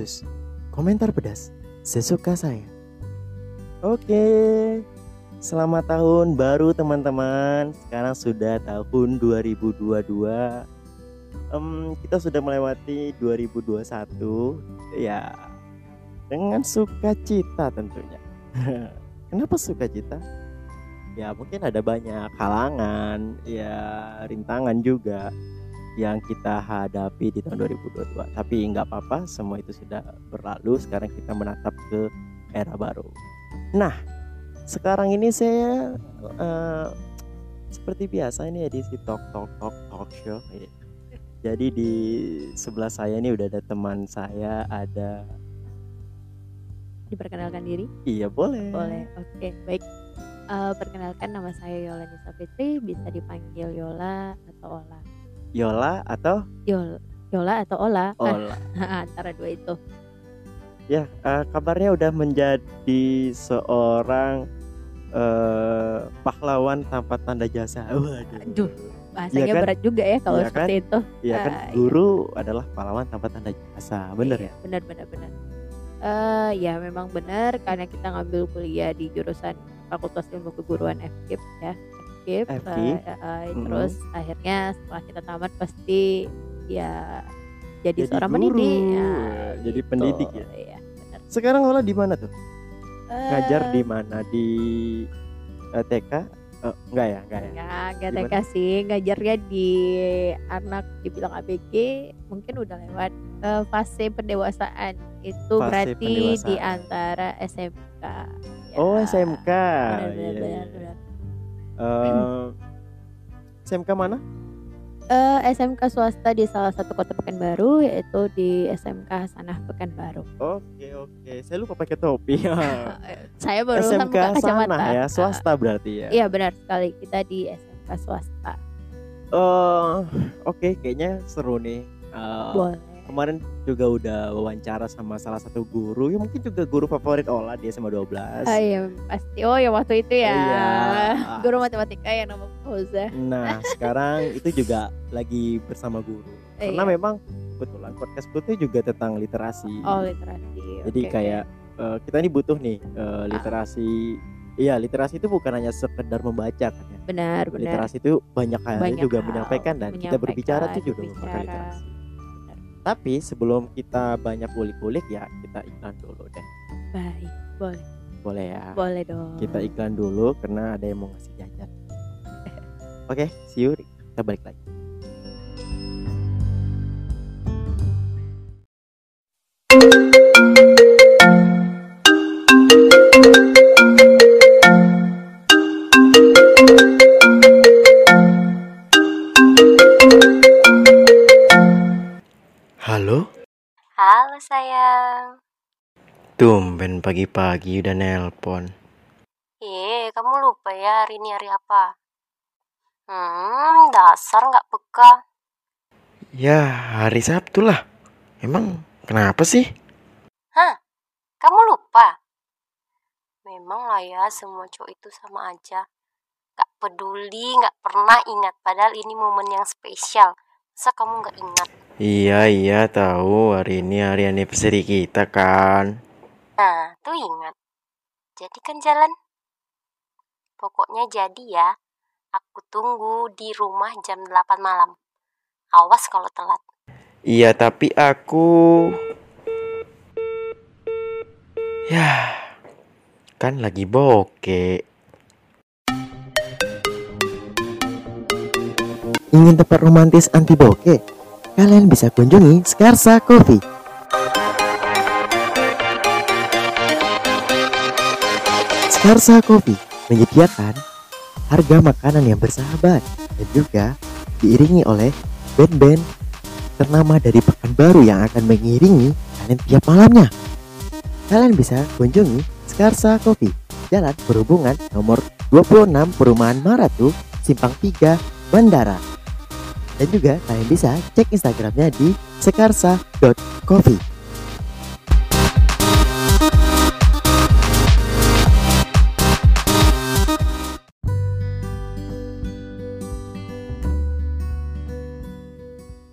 Kopsus Komentar pedas sesuka saya. Oke Selamat tahun baru teman-teman. Sekarang sudah tahun 2022 Em, Kita sudah melewati 2021 Ya Dengan sukacita tentunya. Kenapa sukacita? Ya mungkin ada banyak halangan Ya rintangan juga yang kita hadapi di tahun 2022 tapi nggak apa-apa semua itu sudah berlalu sekarang kita menatap ke era baru nah sekarang ini saya eh, seperti biasa ini edisi talk talk talk talk show ya. jadi di sebelah saya ini udah ada teman saya ada diperkenalkan diri? iya boleh Boleh. Oke, baik. Eh, perkenalkan nama saya Yola Nisa Fitri, bisa dipanggil Yola atau Ola. Yola atau Yol Yola atau Ola? Ola Antara dua itu. ya eh, kabarnya udah menjadi seorang eh, pahlawan tanpa tanda jasa waduh Aduh, Bahasanya Iya kan? berat juga ya kalau Iya seperti itu. Ya kan Ah, iya. guru adalah pahlawan tanpa tanda jasa, bener ya? Iya, Benar, benar, benar. Eh, ya memang benar karena kita ngambil kuliah di jurusan Fakultas Ilmu Keguruan FKIP ya. FKIP. eh, FKIP. eh, eh, Mm. Terus akhirnya setelah kita tamat pasti ya jadi, Jadi seorang guru, pendidik. Ya, jadi pendidik ya? Iya, benar. Sekarang Ola di mana tuh? Ngajar Eh, di mana? Di eh, TK? Eh, enggak ya, enggak ya. Enggak? TK sih, ngajarnya di anak dibilang ABG mungkin udah lewat eh, fase pendewasaan itu Fase berarti di pendewasaan. antara SMK. Ya, Oh, SMK. Benar, Iya, benar, iya. benar, benar. Eh, SMK mana? Eh, SMK swasta di salah satu kota Pekanbaru yaitu di SMK Hasanah Pekanbaru. Oke, oke. Saya lupa pakai topi. Saya baru SMK buka kacamata. sana ya, swasta berarti ya. Iya benar sekali kita di SMK swasta. Eh, oke, kayaknya seru nih. Eh, Boleh. Kemarin juga udah wawancara sama salah satu guru ya mungkin juga guru favorit Ola di SMA 12 Ah, iya pasti. Oh ya waktu itu ya. Iya. Guru matematika yang nama Fauza. nah sekarang itu juga lagi bersama guru karena Iya. memang kebetulan podcast itu juga tentang literasi Oh literasi. jadi kayak eh, kita ini butuh nih eh, literasi Iya literasi itu bukan hanya sekedar membaca kan ya benar benar. literasi itu banyak hal Banyak juga hal menyampaikan dan kita berbicara itu menyampaikan, juga merupakan literasi tapi sebelum kita banyak kulik-kulik ya kita iklan dulu deh. Baik, boleh, boleh ya? Boleh dong. kita iklan dulu karena ada yang mau ngasih jajan. Oke see you. Kita balik lagi. Halo, sayang. tumben pagi-pagi udah nelpon. Eh, kamu lupa ya hari ini hari apa? Hmm, dasar nggak peka. Ya, hari Sabtu lah. Emang kenapa sih? Hah? Kamu lupa? Memang lah ya, semua cowok itu sama aja. Gak peduli, gak pernah ingat. Padahal ini momen yang spesial. Masa kamu gak ingat? Iya, iya tahu hari ini hari anniversary kita kan. Nah, tuh ingat. Jadi kan jalan. Pokoknya jadi ya. Aku tunggu di rumah jam 8 malam. Awas kalau telat. Iya, tapi aku Ya, kan lagi bokeh. Ingin tempat romantis anti bokeh? Kalian bisa kunjungi Skarsa Coffee. Skarsa Coffee menyediakan harga makanan yang bersahabat dan juga diiringi oleh band-band ternama dari Pekanbaru yang akan mengiringi kalian tiap malamnya. Kalian bisa kunjungi Skarsa Coffee, Jalan Perhubungan nomor 26 Perumahan Maratu, Simpang 3, Bandara. Dan juga kalian bisa cek Instagramnya di sekarsa.coffee.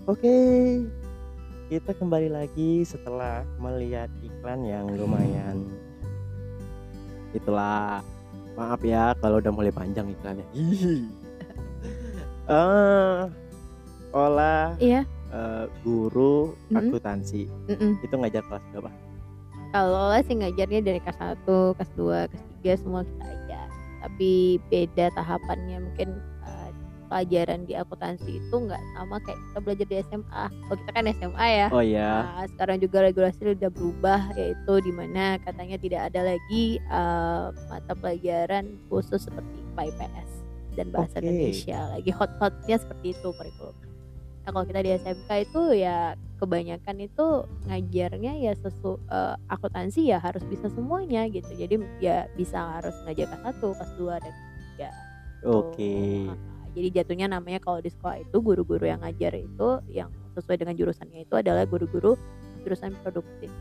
Oke, kita kembali lagi setelah melihat iklan yang lumayan. Itulah, maaf ya kalau udah mulai panjang iklannya. Uh, olah Iya. eh, guru Mhm. akuntansi Mm-mm. itu ngajar kelas berapa? Kalau lah sih ngajarnya dari kelas 1, kelas 2, kelas 3 semua kita ajar. Tapi beda tahapannya mungkin eh, pelajaran di akuntansi itu nggak sama kayak kita belajar di SMA. Kalau kita kan SMA ya. Oh ya, Nah, sekarang juga regulasi udah berubah yaitu di mana katanya tidak ada lagi eh, mata pelajaran khusus seperti IPA IPS dan bahasa Oke. Indonesia lagi hot-hotnya seperti itu kurikulum. Nah kalau kita di SMK itu ya kebanyakan itu ngajarnya ya sesu eh, akuntansi ya harus bisa semuanya gitu. Jadi ya bisa harus ngajar kelas 1, kelas 2 dan tiga. oke. Nah, jadi jatuhnya namanya kalau di sekolah itu guru-guru yang ngajar itu yang sesuai dengan jurusannya itu adalah guru-guru jurusan produktif.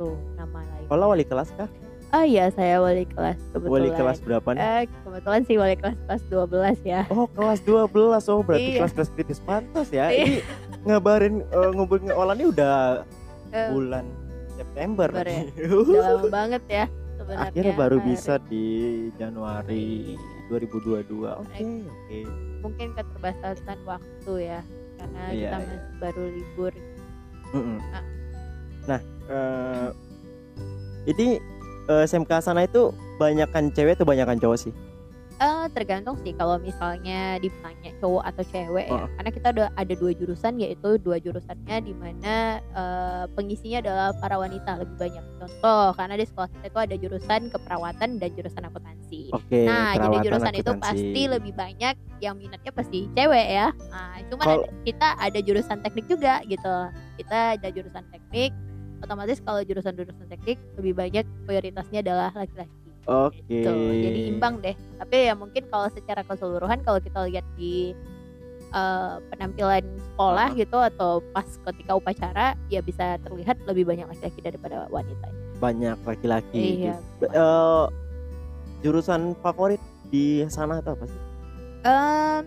Tuh nama lain. Olah wali kelas kah? Ah iya saya wali kelas kebetulan. Wali kelas berapa nih? Eh, kebetulan sih wali kelas kelas 12 ya. Oh kelas 12 oh berarti Iya. kelas-kelas kritis pantas ya. Iya. Ini ngabarin ngubungin Olah ini udah Eh, bulan September. Ya. nih. udah lama banget ya sebenarnya. Akhirnya baru Hari- bisa di Januari 2022. Oke, oke. Mungkin keterbatasan waktu ya karena Iya, kita iya. masih baru libur. Mm-mm. Ah. Nah, eh jadi eh, SMK sana itu banyakan cewek atau banyakan cowok sih? Eh tergantung sih kalau misalnya ditanya cowok atau cewek ya. Oh. Karena kita ada ada dua jurusan yaitu dua jurusannya di mana eh, pengisinya adalah para wanita lebih banyak. Contoh karena di sekolah kita itu ada jurusan keperawatan dan jurusan akuntansi. Oke, Nah, jadi jurusan itu pasti lebih banyak yang minatnya pasti cewek ya. Nah, cuman ada- kita ada jurusan teknik juga gitu. Kita ada jurusan teknik. Otomatis kalau jurusan-jurusan teknik lebih banyak prioritasnya adalah laki-laki. Oke. Gitu. Jadi imbang deh. Tapi ya mungkin kalau secara keseluruhan kalau kita lihat di eh, penampilan sekolah Ah. gitu atau pas ketika upacara ya bisa terlihat lebih banyak laki-laki daripada wanita. Banyak laki-laki. Iya. gitu. Eh, jurusan favorit di sana itu apa sih? Em,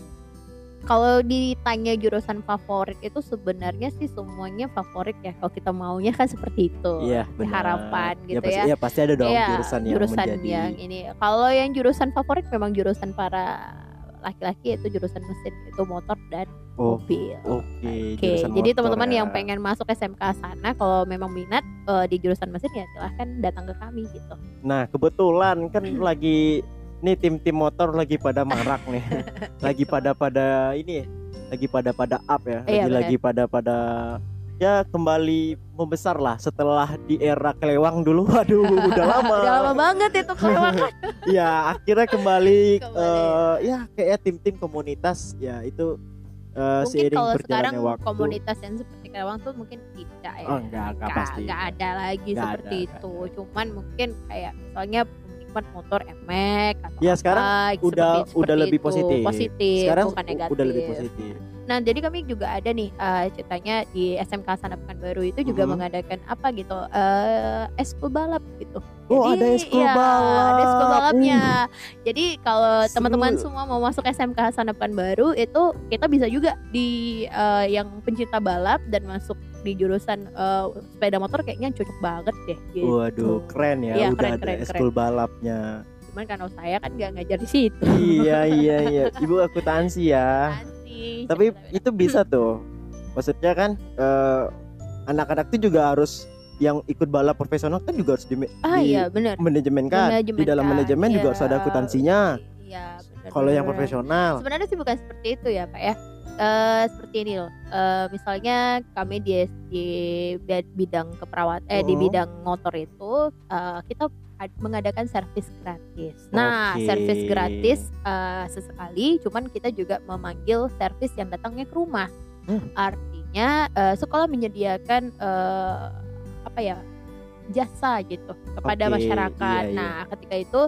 kalau ditanya jurusan favorit itu sebenarnya sih semuanya favorit ya. Kalau kita maunya kan seperti itu. Iya, benar. Harapan gitu pasti, ya. Pasti ada dong Iya, jurusan yang jurusan menjadi yang ini. Kalau yang jurusan favorit memang jurusan para laki-laki itu jurusan mesin itu motor dan Oh, mobil. Oke, Oke, jurusan jadi teman-teman ya. yang pengen masuk SMK sana kalau memang minat eh, di jurusan mesin ya silahkan datang ke kami gitu. Nah, kebetulan kan lagi nih tim-tim motor lagi pada marak nih. lagi pada pada ini lagi pada pada up ya. Lagi Iya, lagi pada pada ya kembali membesar lah setelah di era kelewang dulu. Waduh, udah lama. Udah lama banget itu kelewakan. ya, akhirnya kembali, Kembali. eh, ya kayak tim-tim komunitas ya itu eh, mungkin seiring kalau sekarang waktu. komunitas yang seperti Kerawang tuh mungkin tidak ya. Oh, enggak, enggak pasti. nggak ada lagi Nggak seperti ada, itu. Cuman mungkin kayak misalnya penikmat motor emek atau Ya, sekarang apa, udah seperti- udah seperti lebih itu. positif. Positif, Sekarang bukan negatif. udah lebih positif. Nah, jadi kami juga ada nih eh, ceritanya di SMK Sana Pekanbaru itu juga Mhm. mengadakan apa gitu, eh eskul balap gitu. Oh, Jadi, ada eskul iya, balap. Ada eskul balapnya. Uh. Jadi kalau teman-teman semua mau masuk SMK Sana Pekanbaru itu kita bisa juga di eh, yang pencinta balap dan masuk di jurusan eh, sepeda motor kayaknya cocok banget deh gitu. Waduh, keren ya. Iya, udah keren, ada keren, eskul balapnya. Cuman kalau saya kan nggak ngajar di situ. iya, iya, iya. Ibu akuntansi ya. Tapi itu bisa tuh. Maksudnya kan eh, anak-anak tuh juga harus yang ikut balap profesional kan juga harus di, ah di iya benar. manajemen kan. Di dalam kan, manajemen juga harus ada akuntansinya. Iya. Kalau yang profesional. sebenarnya sih bukan seperti itu ya pak ya Eh seperti ini loh Eh misalnya kami di di bid- bidang keperawat eh di Mhm. bidang motor itu eh, kita ad- mengadakan servis gratis nah servis gratis eh, sesekali cuman kita juga memanggil servis yang datangnya ke rumah Hmm. artinya eh, sekolah menyediakan eh, apa ya jasa gitu kepada Oke, masyarakat iya, iya. nah ketika itu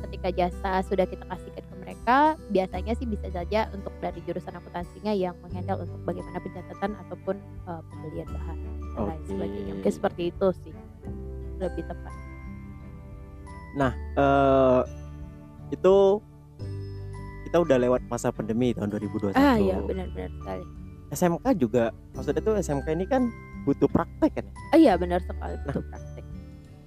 ketika jasa sudah kita kasihkan ke mereka biasanya sih bisa saja untuk dari jurusan akuntansinya yang menghandle untuk bagaimana pencatatan ataupun uh, pembelian bahan dan lain Oke. sebagainya mungkin seperti itu sih lebih tepat Nah, eh itu kita udah lewat masa pandemi tahun 2021. ah ya benar-benar sekali SMK juga maksudnya tuh SMK ini kan butuh praktek kan ya? Oh iya benar sekali butuh praktek.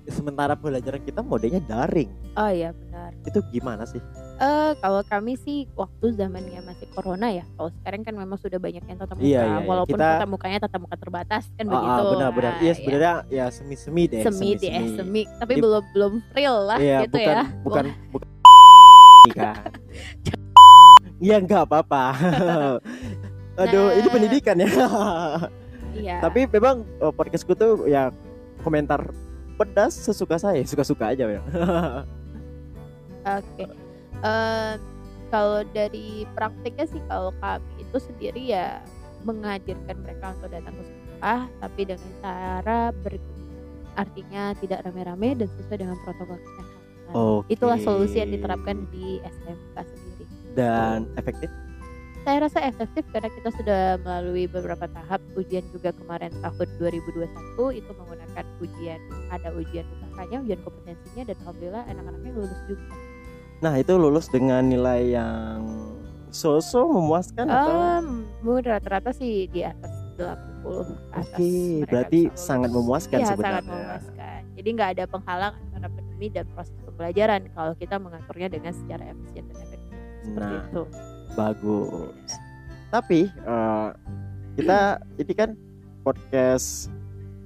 Sementara pelajaran kita modenya daring Oh iya benar. itu gimana sih Eh kalau kami sih waktu zamannya masih corona ya. Kalau sekarang kan memang sudah banyak yang tatap muka. Iya, iya, iya. Walaupun Kita- tatap mukanya tatap muka terbatas kan Ah, begitu. ah, benar-benar Nah, iya ya. sebenarnya ya semi semi deh semi deh semi tapi Di- belum belum real lah iya gitu bukan ya bukan bukan kan iya nggak apa-apa aduh ini Nah. pendidikan ya iya tapi memang eh, podcastku tuh ya komentar pedas sesuka saya suka-suka aja ya oke. Eh, kalau dari praktiknya sih kalau kami itu sendiri ya mengajarkan mereka untuk datang ke sekolah tapi dengan cara ber artinya tidak rame-rame dan sesuai dengan protokol kesehatan. Oke. itulah solusi yang diterapkan di SMK sendiri. Dan efektif saya rasa efektif karena kita sudah melalui beberapa tahap ujian juga kemarin tahun 2021 itu menggunakan ujian ada ujian UKK-nya, ujian kompetensinya dan alhamdulillah anak-anaknya lulus juga. nah itu lulus dengan nilai yang so-so memuaskan atau Um, mungkin rata-rata sih di atas 80 ke atas. Oke, mereka berarti sangat memuaskan Iya, sebenarnya. sangat memuaskan. Jadi nggak ada penghalang antara pandemi dan proses pembelajaran kalau kita mengaturnya dengan secara efisien dan efektif. Seperti Nah, itu. Bagus tapi eh, kita ini kan podcast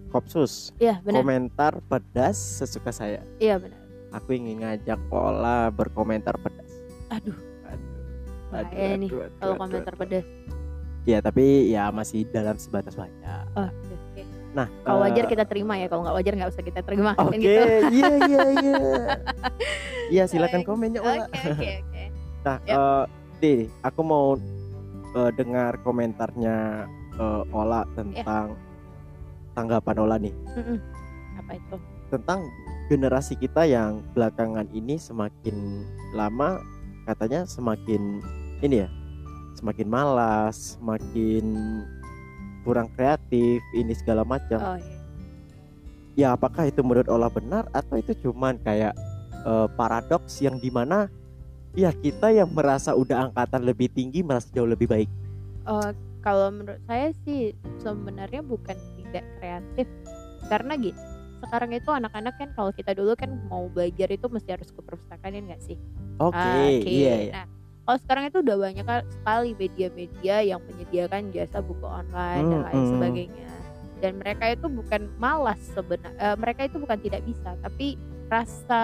kopsus Iya, benar. komentar pedas sesuka saya Iya, benar. aku ingin ngajak Ola berkomentar pedas Aduh, aduh bahaya nih kalau komentar pedas. ya tapi ya masih dalam sebatas wajar Oh, oke. nah Kalau eh, wajar kita terima ya, kalau nggak wajar nggak usah kita terima. oke Kan gitu. iya iya iya iya silakan komennya Oke, Ola oke, oke. Nah, Yap. eh, Di, aku mau eh, dengar komentarnya eh, Ola tentang tanggapan Ola nih Mm-mm. Apa itu? tentang generasi kita yang belakangan ini semakin lama katanya semakin ini ya, semakin malas, semakin kurang kreatif, ini segala macam. Oh, iya. Ya, apakah itu menurut Ola benar atau itu cuman kayak eh, paradoks yang di mana ya kita yang merasa udah angkatan lebih tinggi merasa jauh lebih baik. Eh, kalau menurut saya sih sebenarnya bukan tidak kreatif karena gini sekarang itu anak-anak kan kalau kita dulu kan mau belajar itu mesti harus ke perpustakaan ya nggak sih Oke, Ah, oke. iya, iya. Nah, kalau sekarang itu udah banyak kal- sekali media-media yang menyediakan jasa buku online dan Hmm, lain hmm. sebagainya. Dan mereka itu bukan malas sebenarnya, mereka itu bukan tidak bisa, tapi rasa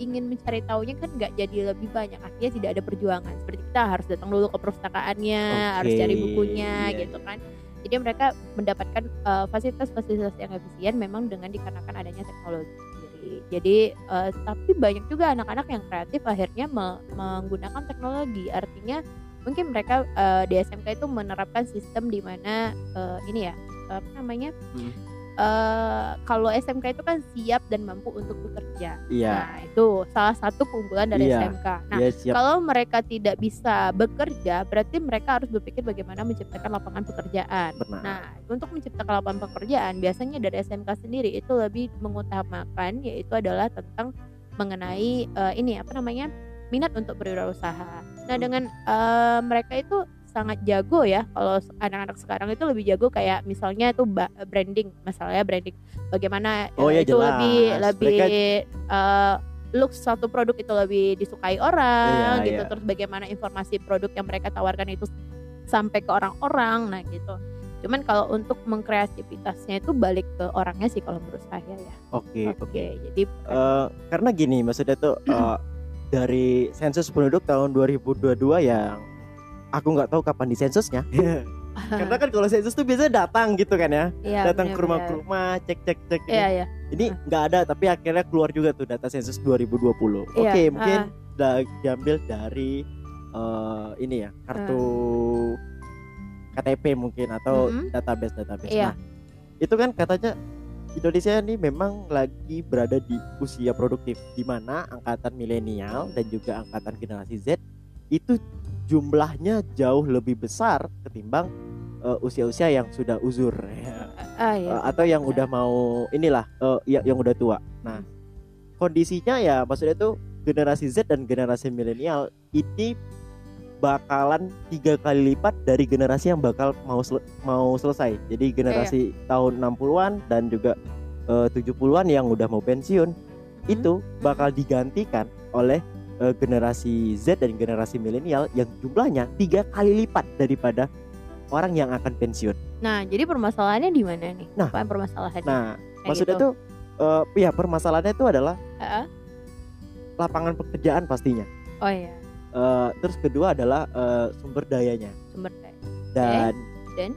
ingin mencari tahunya kan nggak jadi lebih banyak. Artinya tidak ada perjuangan. Seperti kita harus datang dulu ke perpustakaannya, harus Oke, cari bukunya, iya, gitu kan. Jadi mereka mendapatkan eh, fasilitas-fasilitas yang efisien memang dengan dikarenakan adanya teknologi sendiri. Jadi eh, tapi banyak juga anak-anak yang kreatif akhirnya me- menggunakan teknologi. Artinya mungkin mereka eh, di SMK itu menerapkan sistem di mana eh, ini ya apa namanya? Hmm. Eh, kalau SMK itu kan siap dan mampu untuk bekerja. Iya, Nah, itu salah satu keunggulan dari Iya. SMK. Nah, iya kalau mereka tidak bisa bekerja, berarti mereka harus berpikir bagaimana menciptakan lapangan pekerjaan. Benar. Nah, untuk menciptakan lapangan pekerjaan, biasanya dari SMK sendiri itu lebih mengutamakan yaitu adalah tentang mengenai eh, ini apa namanya minat untuk berwirausaha. Nah, Hmm. dengan eh, mereka itu sangat jago ya. Kalau anak-anak sekarang itu lebih jago kayak misalnya itu branding, masalahnya branding. Bagaimana Oh, ya itu jelas. lebih lebih Mereka- eh, look suatu produk itu lebih disukai orang Iya, gitu. iya. Terus bagaimana informasi produk yang mereka tawarkan itu sampai ke orang-orang nah gitu cuman kalau untuk mengkreativitasnya itu balik ke orangnya sih kalau menurut saya ya Oke, oke. jadi Eh, karena gini maksudnya tuh eh, dari sensus penduduk tahun 2022 yang aku nggak tahu kapan disensusnya. karena kan kalau sensus tuh biasanya datang gitu kan ya, Iya, datang ke rumah ke rumah, cek cek cek. gitu. iya iya Ini nggak ada tapi akhirnya keluar juga tuh data sensus 2020. Oke, Iya, mungkin ah. da- diambil dari eh, ini ya kartu KTP mungkin atau Mm-mm. database database. Iya. Nah, itu kan katanya Indonesia ini memang lagi berada di usia produktif di mana angkatan milenial dan juga angkatan generasi Z itu jumlahnya jauh lebih besar ketimbang eh, usia-usia yang sudah uzur ya. ah, iya, Eh, atau yang udah mau inilah eh, yang yang udah tua. Nah, kondisinya ya maksudnya tuh generasi Z dan generasi milenial ini bakalan tiga kali lipat dari generasi yang bakal mau sel- mau selesai. Jadi generasi tahun 60-an dan juga eh, 70-an yang udah mau pensiun itu bakal digantikan oleh eh, generasi Z dan generasi milenial yang jumlahnya tiga kali lipat daripada orang yang akan pensiun. Nah, jadi permasalahannya di mana nih? Nah. Apa permasalahannya? Nah, Kayak maksudnya gitu. tuh eh, ya permasalahannya itu adalah Heeh. lapangan pekerjaan pastinya. Oh iya, Eh, terus kedua adalah eh, sumber dayanya sumber daya. dan dan?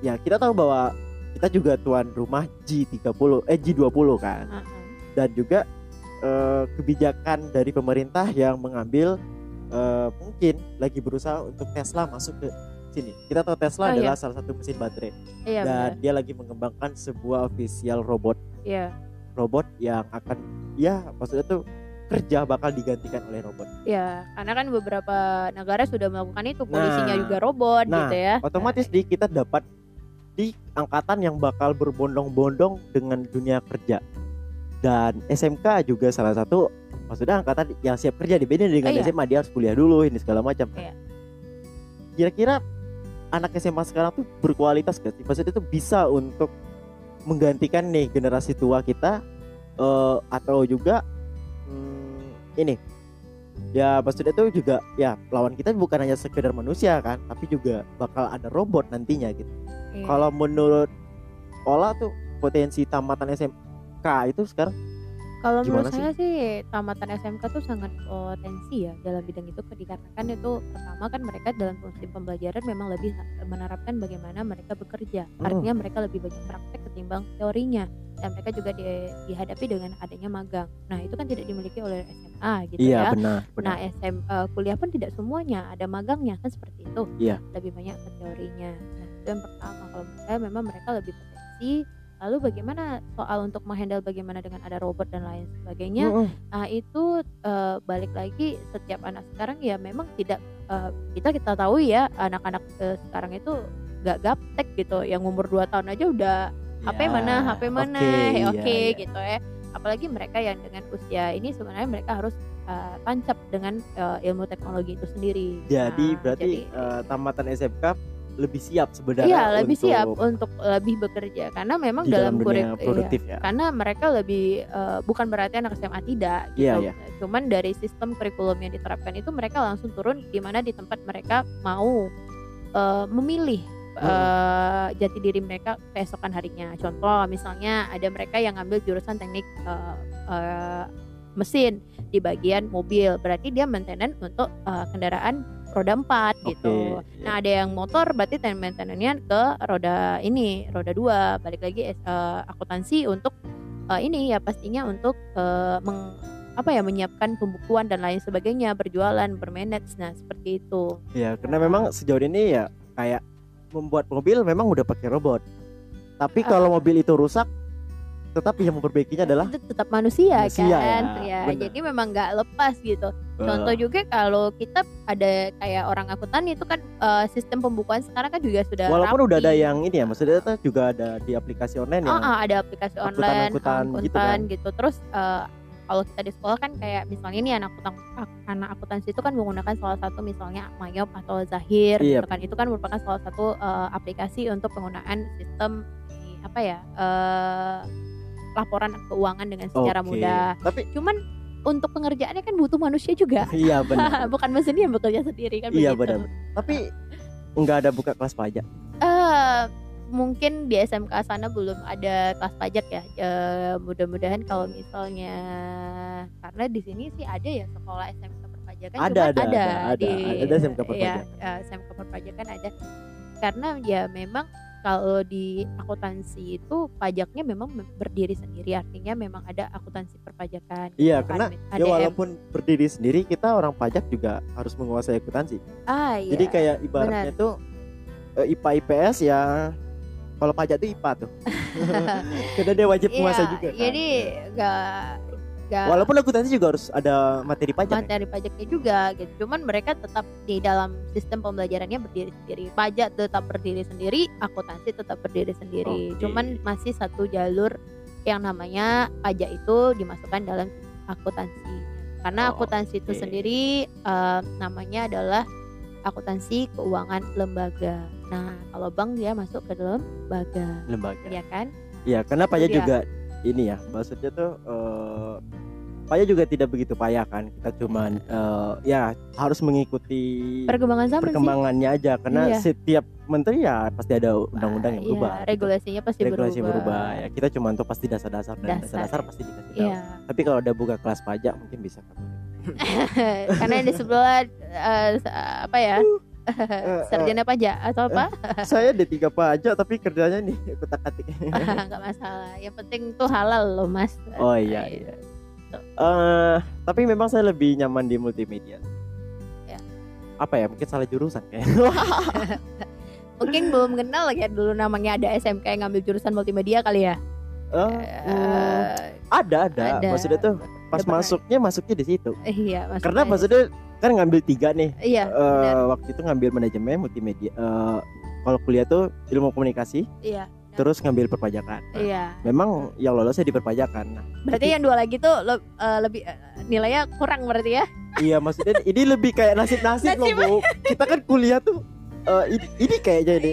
ya kita tahu bahwa kita juga tuan rumah G30 eh G20 kan Heeh. dan juga eh, kebijakan dari pemerintah yang mengambil eh, mungkin lagi berusaha untuk Tesla masuk ke sini. Kita tahu Tesla Oh, adalah salah satu mesin baterai Iya dan benar. dia lagi mengembangkan sebuah official robot Iya. robot yang akan ya maksudnya tuh kerja bakal digantikan oleh robot. Ya, karena kan beberapa negara sudah melakukan itu, polisinya Nah. juga robot Nah, gitu ya. Otomatis di kita dapat di angkatan yang bakal berbondong-bondong dengan dunia kerja. Dan SMK juga salah satu maksudnya angkatan yang siap kerja dibeda dengan Oh, iya. SMA dia harus kuliah dulu ini segala macam. Iya. Kira-kira anak SMA sekarang tuh berkualitas gak sih? Maksudnya itu bisa untuk menggantikan nih generasi tua kita eh, atau juga hmm, ini ya maksudnya itu juga ya lawan kita bukan hanya sekedar manusia kan tapi juga bakal ada robot nantinya gitu Iya. kalau menurut Ola tuh potensi tamatan SMK itu sekarang Kalau menurut sih? saya sih tamatan SMK tuh sangat potensi ya dalam bidang itu dikarenakan itu pertama kan mereka dalam fungsi pembelajaran memang lebih menerapkan bagaimana mereka bekerja. Hmm. Artinya mereka lebih banyak praktek ketimbang teorinya dan mereka juga di- dihadapi dengan adanya magang. Nah, itu kan tidak dimiliki oleh SMA gitu iya ya. benar Nah, benar SM eh, kuliah pun tidak semuanya ada magangnya kan seperti itu. Iya. Lebih banyak ke teorinya. Nah, itu yang pertama kalau menurut saya memang mereka lebih potensi. Lalu bagaimana soal untuk menghandle bagaimana dengan ada robot dan lain sebagainya? Mm-mm. Nah, itu eh, balik lagi setiap anak sekarang ya memang tidak eh, kita kita tahu ya anak-anak eh, sekarang itu gak gaptek gitu. Yang umur 2 tahun aja udah HP Ya, mana, HP mana, oke, eh, iya, oke iya. gitu ya. Apalagi mereka yang dengan usia ini sebenarnya mereka harus tancap dengan eh, ilmu teknologi itu sendiri. jadi Nah, berarti jadi- eh, tamatan SMK lebih siap sebenarnya Iya lebih untuk siap untuk lebih bekerja karena memang di dalam dalam kurik dunia iya, produktif ya karena mereka lebih eh, bukan berarti anak SMA tidak gitu. Iya, iya. Cuman dari sistem kurikulum yang diterapkan itu mereka langsung turun di mana di tempat mereka mau eh, memilih eh, jati diri mereka keesokan harinya. Contoh misalnya ada mereka yang ngambil jurusan teknik eh, eh, mesin di bagian mobil, berarti dia maintenance untuk eh, kendaraan roda 4 gitu. Oke, Nah, ada yang motor berarti ten- maintenance-nya ke roda ini, roda dua. Balik lagi eh, akuntansi untuk eh, ini ya pastinya untuk eh, meng- apa ya menyiapkan pembukuan dan lain sebagainya, berjualan, bermanage. Nah, seperti itu. Ya, karena memang sejauh ini ya kayak membuat mobil memang udah pakai robot. Tapi kalau mobil itu rusak, tetap yang memperbaikinya adalah Itu tetap manusia, Manusia, kan. ya, Ya, jadi memang nggak lepas gitu. Contoh eh, juga kalau kita ada kayak orang akuntan itu kan eh, sistem pembukuan sekarang kan juga sudah walaupun udah ada rapi. yang ini ya, maksudnya tuh juga ada di aplikasi online ya. Ah, ada aplikasi online, Akuntan-akuntan gitu akuntan kan. gitu. Terus eh, kalau kita di sekolah kan kayak misalnya nih anak akuntan anak akuntansi itu kan menggunakan salah satu misalnya Mayop atau Zahir Iya. gitu kan. Itu kan merupakan salah satu eh, aplikasi untuk penggunaan sistem ini, apa ya? eh, laporan keuangan dengan secara Oke. mudah. Tapi Cuman untuk pengerjaannya kan butuh manusia juga. iya benar. Bukan mesin yang bekerja sendiri kan Iya, benar. Tapi nggak ada buka kelas pajak. Eh, mungkin di SMK sana belum ada kelas pajak ya. Eh, mudah-mudahan kalau misalnya karena di sini sih ada ya sekolah SMK perpajakan Ada, cuman ada, ada, ada. di Ada SMK ya, perpajakan. eh, SMK perpajakan ada. Karena ya memang kalau di akuntansi itu pajaknya memang berdiri sendiri artinya memang ada akuntansi perpajakan Iya, karena kan, Ya ADM. walaupun berdiri sendiri, kita orang pajak juga harus menguasai akuntansi. ah iya Jadi kayak ibaratnya tuh eh, IPA IPS ya kalau pajak tuh IPA tuh. Karena dia wajib Iya, menguasai juga kan. jadi gak gak Walaupun akuntansi juga harus ada materi pajak. ya? materi pajaknya juga gitu. Cuman mereka tetap di dalam sistem pembelajarannya berdiri sendiri. Pajak tetap berdiri sendiri, akuntansi tetap berdiri sendiri. Oke. Cuman masih satu jalur yang namanya pajak itu dimasukkan dalam akuntansi. Karena Oh, akuntansi itu oke. sendiri eh, namanya adalah akuntansi keuangan lembaga. Nah, kalau bank dia masuk ke dalam lembaga, lembaga ya kan? ya kenapa ya Iya. juga ini ya maksudnya tuh eh Paya juga tidak begitu payah kan kita cuman eh, ya harus mengikuti Perkembangan zaman sih. perkembangannya aja karena Iya. setiap menteri ya pasti ada undang-undang yang Iya, berubah gitu. regulasinya pasti regulasi berubah. berubah ya kita cuma tuh pasti dasar-dasar dan Dasar. dasar-dasar pasti dikasih tahu Iya. tapi kalau udah buka kelas pajak mungkin bisa Karena di sebelah eh, sa- apa ya? Eh, Sarjana pajak atau apa? saya D3 pajak tapi kerjanya nih kutak atik Enggak masalah. Yang penting tuh halal loh, Mas. oh iya iya eh tapi memang saya lebih nyaman di multimedia Ya. apa ya mungkin salah jurusan kayak Mungkin belum kenal ya dulu namanya ada SMK yang ngambil jurusan multimedia kali ya. Eh, hmm, Eh, ada ada ada. maksudnya tuh pas pernah. masuknya masuknya di situ iya, maksudnya. karena maksudnya kan ngambil tiga nih Iya, Eh, benar. waktu itu ngambil manajemen multimedia Eh, kalau kuliah tuh ilmu komunikasi Iya, terus ngambil perpajakan Nah, iya. memang yang lolosnya di perpajakan nah, Berarti yang dua lagi tuh le- eh, lebih eh, nilainya kurang berarti ya? iya maksudnya ini lebih kayak nasib-nasib loh bu kita kan kuliah tuh eh, ini, ini kayaknya ini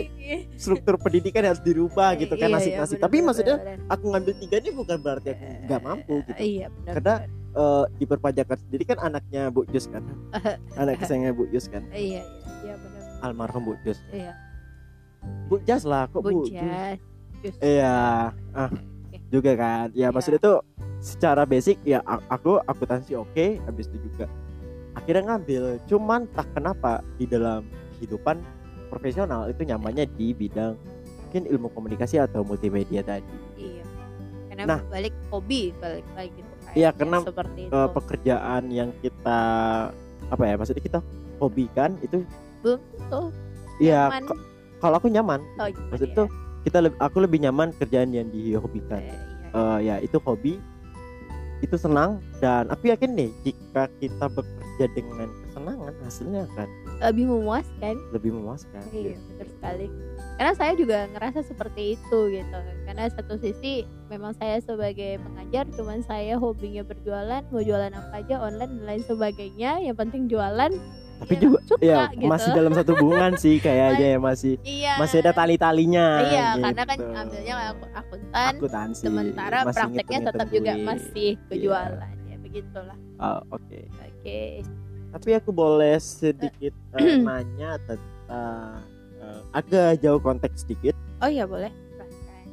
struktur pendidikan harus dirubah gitu kan Iya, iya, nasib-nasib benar, tapi benar, maksudnya benar. aku ngambil tiga ini bukan berarti aku nggak mampu gitu Iya, benar. Karena benar. Eh, di perpajakan sendiri kan anaknya Bu Jus kan anak kesayangan Bu Jus kan Iya, iya, iya benar. almarhum Bu Jus Iya. Bu Jas lah kok Bu, Bujas. Jus. iya ah juga kan ya Iya. maksudnya tuh secara basic ya aku akuntansi oke habis itu juga akhirnya ngambil cuman tak kenapa di dalam kehidupan profesional itu nyamannya di bidang mungkin ilmu komunikasi atau multimedia tadi Iya. Karena Nah. balik hobi balik lagi gitu kayaknya Iya, karena, seperti itu. Eh, pekerjaan yang kita apa ya maksudnya kita hobikan itu Belum ya nyaman. k- kalau aku nyaman Oh, maksud ya? tuh kita leb- aku lebih nyaman kerjaan yang dihobikan Eh, iya. Eh, ya itu hobi itu senang dan aku yakin nih jika kita bekerja dengan kesenangan hasilnya akan lebih memuaskan. lebih memuaskan Iya, betul sekali. Karena saya juga ngerasa seperti itu gitu. Karena satu sisi memang saya sebagai pengajar, cuman saya hobinya berjualan, mau jualan apa aja online dan lain sebagainya. Yang penting jualan. tapi ya, juga suka ya gitu. masih dalam satu hubungan sih kayaknya ya masih Iya. masih ada tali-talinya Iya, gitu. karena kan ambilnya aku- akuntan, akuntansi sementara masih prakteknya tetap juga masih Iya. kejualan ya begitulah. Oh, oke Oke. Tapi aku boleh sedikit eh, nanya tentang eh, agak jauh konteks sedikit Oh iya boleh.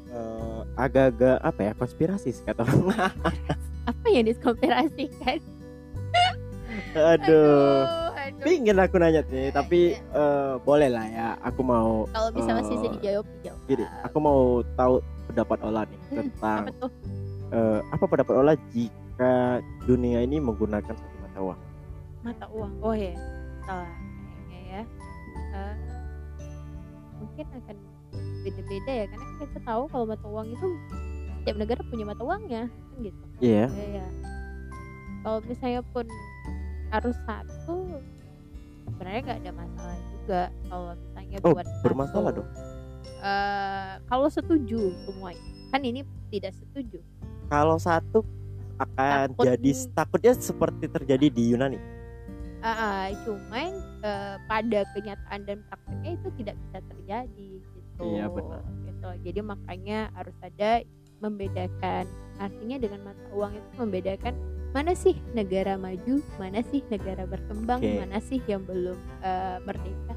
Eh, agak-agak apa ya konspirasi sih kata orang. Apa yang dikonspirasikan? aduh aduh. pingin aku nanya nih tapi eh, boleh lah ya aku mau Kalau bisa masih bisa Eh, dijawab dijawab. gini aku mau tahu pendapat Ola nih Hmm, tentang Apa tuh? eh, apa pendapat Ola jika dunia ini menggunakan satu mata uang mata uang. Oh ya salah kayaknya ya. Eh, mungkin akan beda-beda ya karena kan kita tahu kalau mata uang itu setiap negara punya mata uangnya kan gitu. Iya. Ya, ya. kalau misalnya pun harus satu sebenarnya nggak ada masalah juga. Kalau misalnya Oh, buat bermasalah satu. dong. Eh, kalau setuju semuanya. Kan ini tidak setuju. Kalau satu akan Takut- jadi takutnya seperti terjadi di Yunani Ah, cuman eh, pada kenyataan dan prakteknya itu tidak bisa terjadi gitu. Iya, benar. Gitu. Jadi makanya harus ada membedakan. Artinya dengan mata uang itu membedakan mana sih negara maju, mana sih negara berkembang, Oke. mana sih yang belum eh, merdeka.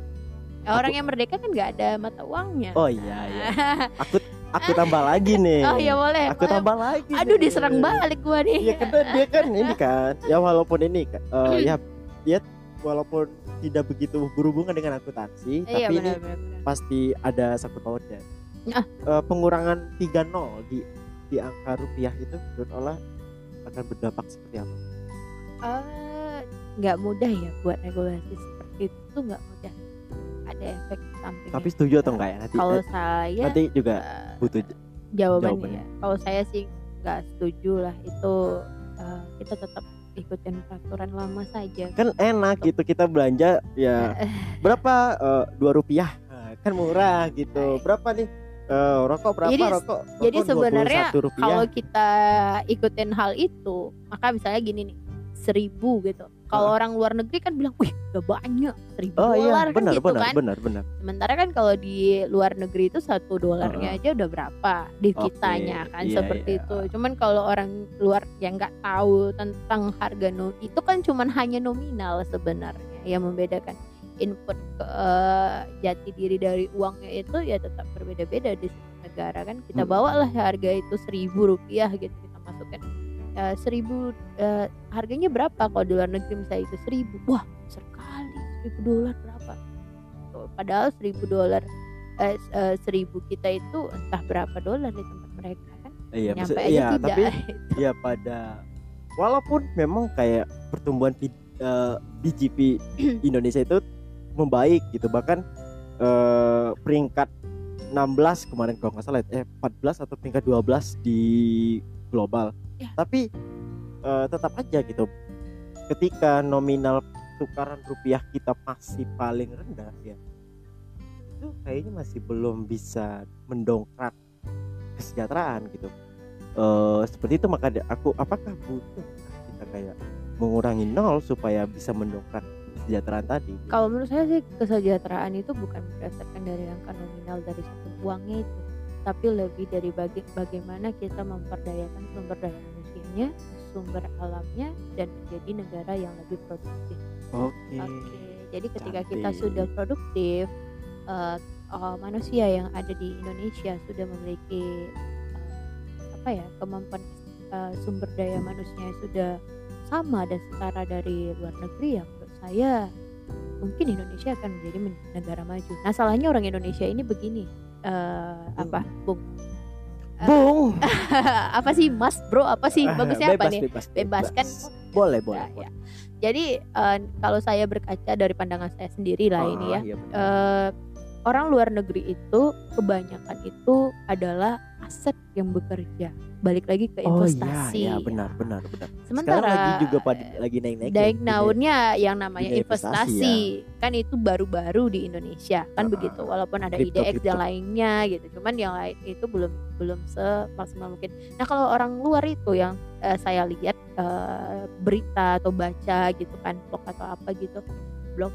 Orang yang merdeka kan nggak ada mata uangnya. oh iya iya aku aku tambah lagi nih oh iya boleh. aku boleh. tambah lagi Aduh nih. diserang balik gua nih. Iya karena dia kan ini kan ya walaupun ini kan, eh, ya dia walaupun tidak begitu berhubungan dengan akuntansi Iya tapi ini benar benar. benar. pasti ada sangkut pautnya. Ah. Eh, pengurangan 3 nol di di angka rupiah itu menurut olah akan berdampak seperti apa? Eh, nggak mudah ya buat regulasi seperti itu tuh nggak mudah ada efek samping Tapi setuju atau enggak ya nanti kalau eh, saya nanti juga eh, butuh jawabannya jawabannya. ya kalau saya sih nggak setuju lah itu eh, kita tetap ikutin peraturan lama saja. Kan enak gitu kita belanja ya berapa Eh, dua rupiah? Nah, kan murah gitu. Berapa nih? Eh, rokok berapa? Jadi- rokok jadi rokok sebenarnya 21 rupiah. kalau kita ikutin hal itu maka misalnya gini nih seribu gitu kalau orang luar negeri kan bilang wih udah banyak seribu Oh iya, dolar kan benar gitu benar kan benar benar. sementara kan kalau di luar negeri itu satu dolarnya Heeh. aja udah berapa di Oke, kitanya kan iya, seperti iya. itu cuman kalau orang luar yang nggak tahu tentang harga no itu kan cuman hanya nominal sebenarnya yang membedakan input ke eh, jati diri dari uangnya itu ya tetap berbeda-beda di setiap negara kan kita Mm. bawa lah harga itu seribu rupiah gitu kita masukkan Eh, seribu eh, harganya berapa kalau di luar negeri misalnya itu? Seribu. Wah sekali. Seribu dolar berapa? Tuh, padahal seribu dolar eh, eh, seribu kita itu entah berapa dolar di tempat mereka kan? Iya, nyampe maksud- aja iya, tidak. tapi ya pada walaupun memang kayak pertumbuhan eh, BGP Indonesia itu membaik gitu bahkan eh, peringkat 16 kemarin kalau nggak salah eh 14 atau peringkat 12 di global Ya. tapi eh, tetap aja gitu. Ketika nominal tukaran rupiah kita masih paling rendah ya itu kayaknya masih belum bisa mendongkrak kesejahteraan gitu. Eh seperti itu maka aku apakah butuh kita kayak mengurangi nol supaya bisa mendongkrak kesejahteraan tadi? Kalau menurut saya sih kesejahteraan itu bukan berdasarkan dari angka nominal dari satu uangnya itu tapi lebih dari bagi, bagaimana kita memperdayakan sumber daya sumber alamnya dan menjadi negara yang lebih produktif oke Oke, jadi ketika kita cantik. sudah produktif, eh, eh, manusia yang ada di Indonesia sudah memiliki eh, apa ya kemampuan eh, sumber daya manusia sudah sama dan setara dari luar negeri ya menurut saya mungkin Indonesia akan menjadi men- negara maju. Nah salahnya orang Indonesia ini begini, eh, apa, bung? Bung apa sih mas bro? Apa sih bagusnya apa bebas, nih? bebas, Bebas kan? boleh boleh, Ya, boleh. ya. Jadi eh, kalau saya berkaca dari pandangan saya sendiri lah ini ya, Ah, iya benar. eh, orang luar negeri itu kebanyakan itu adalah aset yang bekerja. Balik lagi ke oh investasi. iya iya benar benar benar. Sementara sekarang lagi juga pada lagi naik naik naik naunnya yang namanya investasi, investasi, kan itu baru-baru di Indonesia. Kan Ah, begitu walaupun ada kripto, IDX kripto. yang lainnya gitu. Cuman yang lain itu belum belum semaksimal mungkin. Nah kalau orang luar itu yang eh, saya lihat eh, berita atau baca gitu kan blog atau apa gitu blog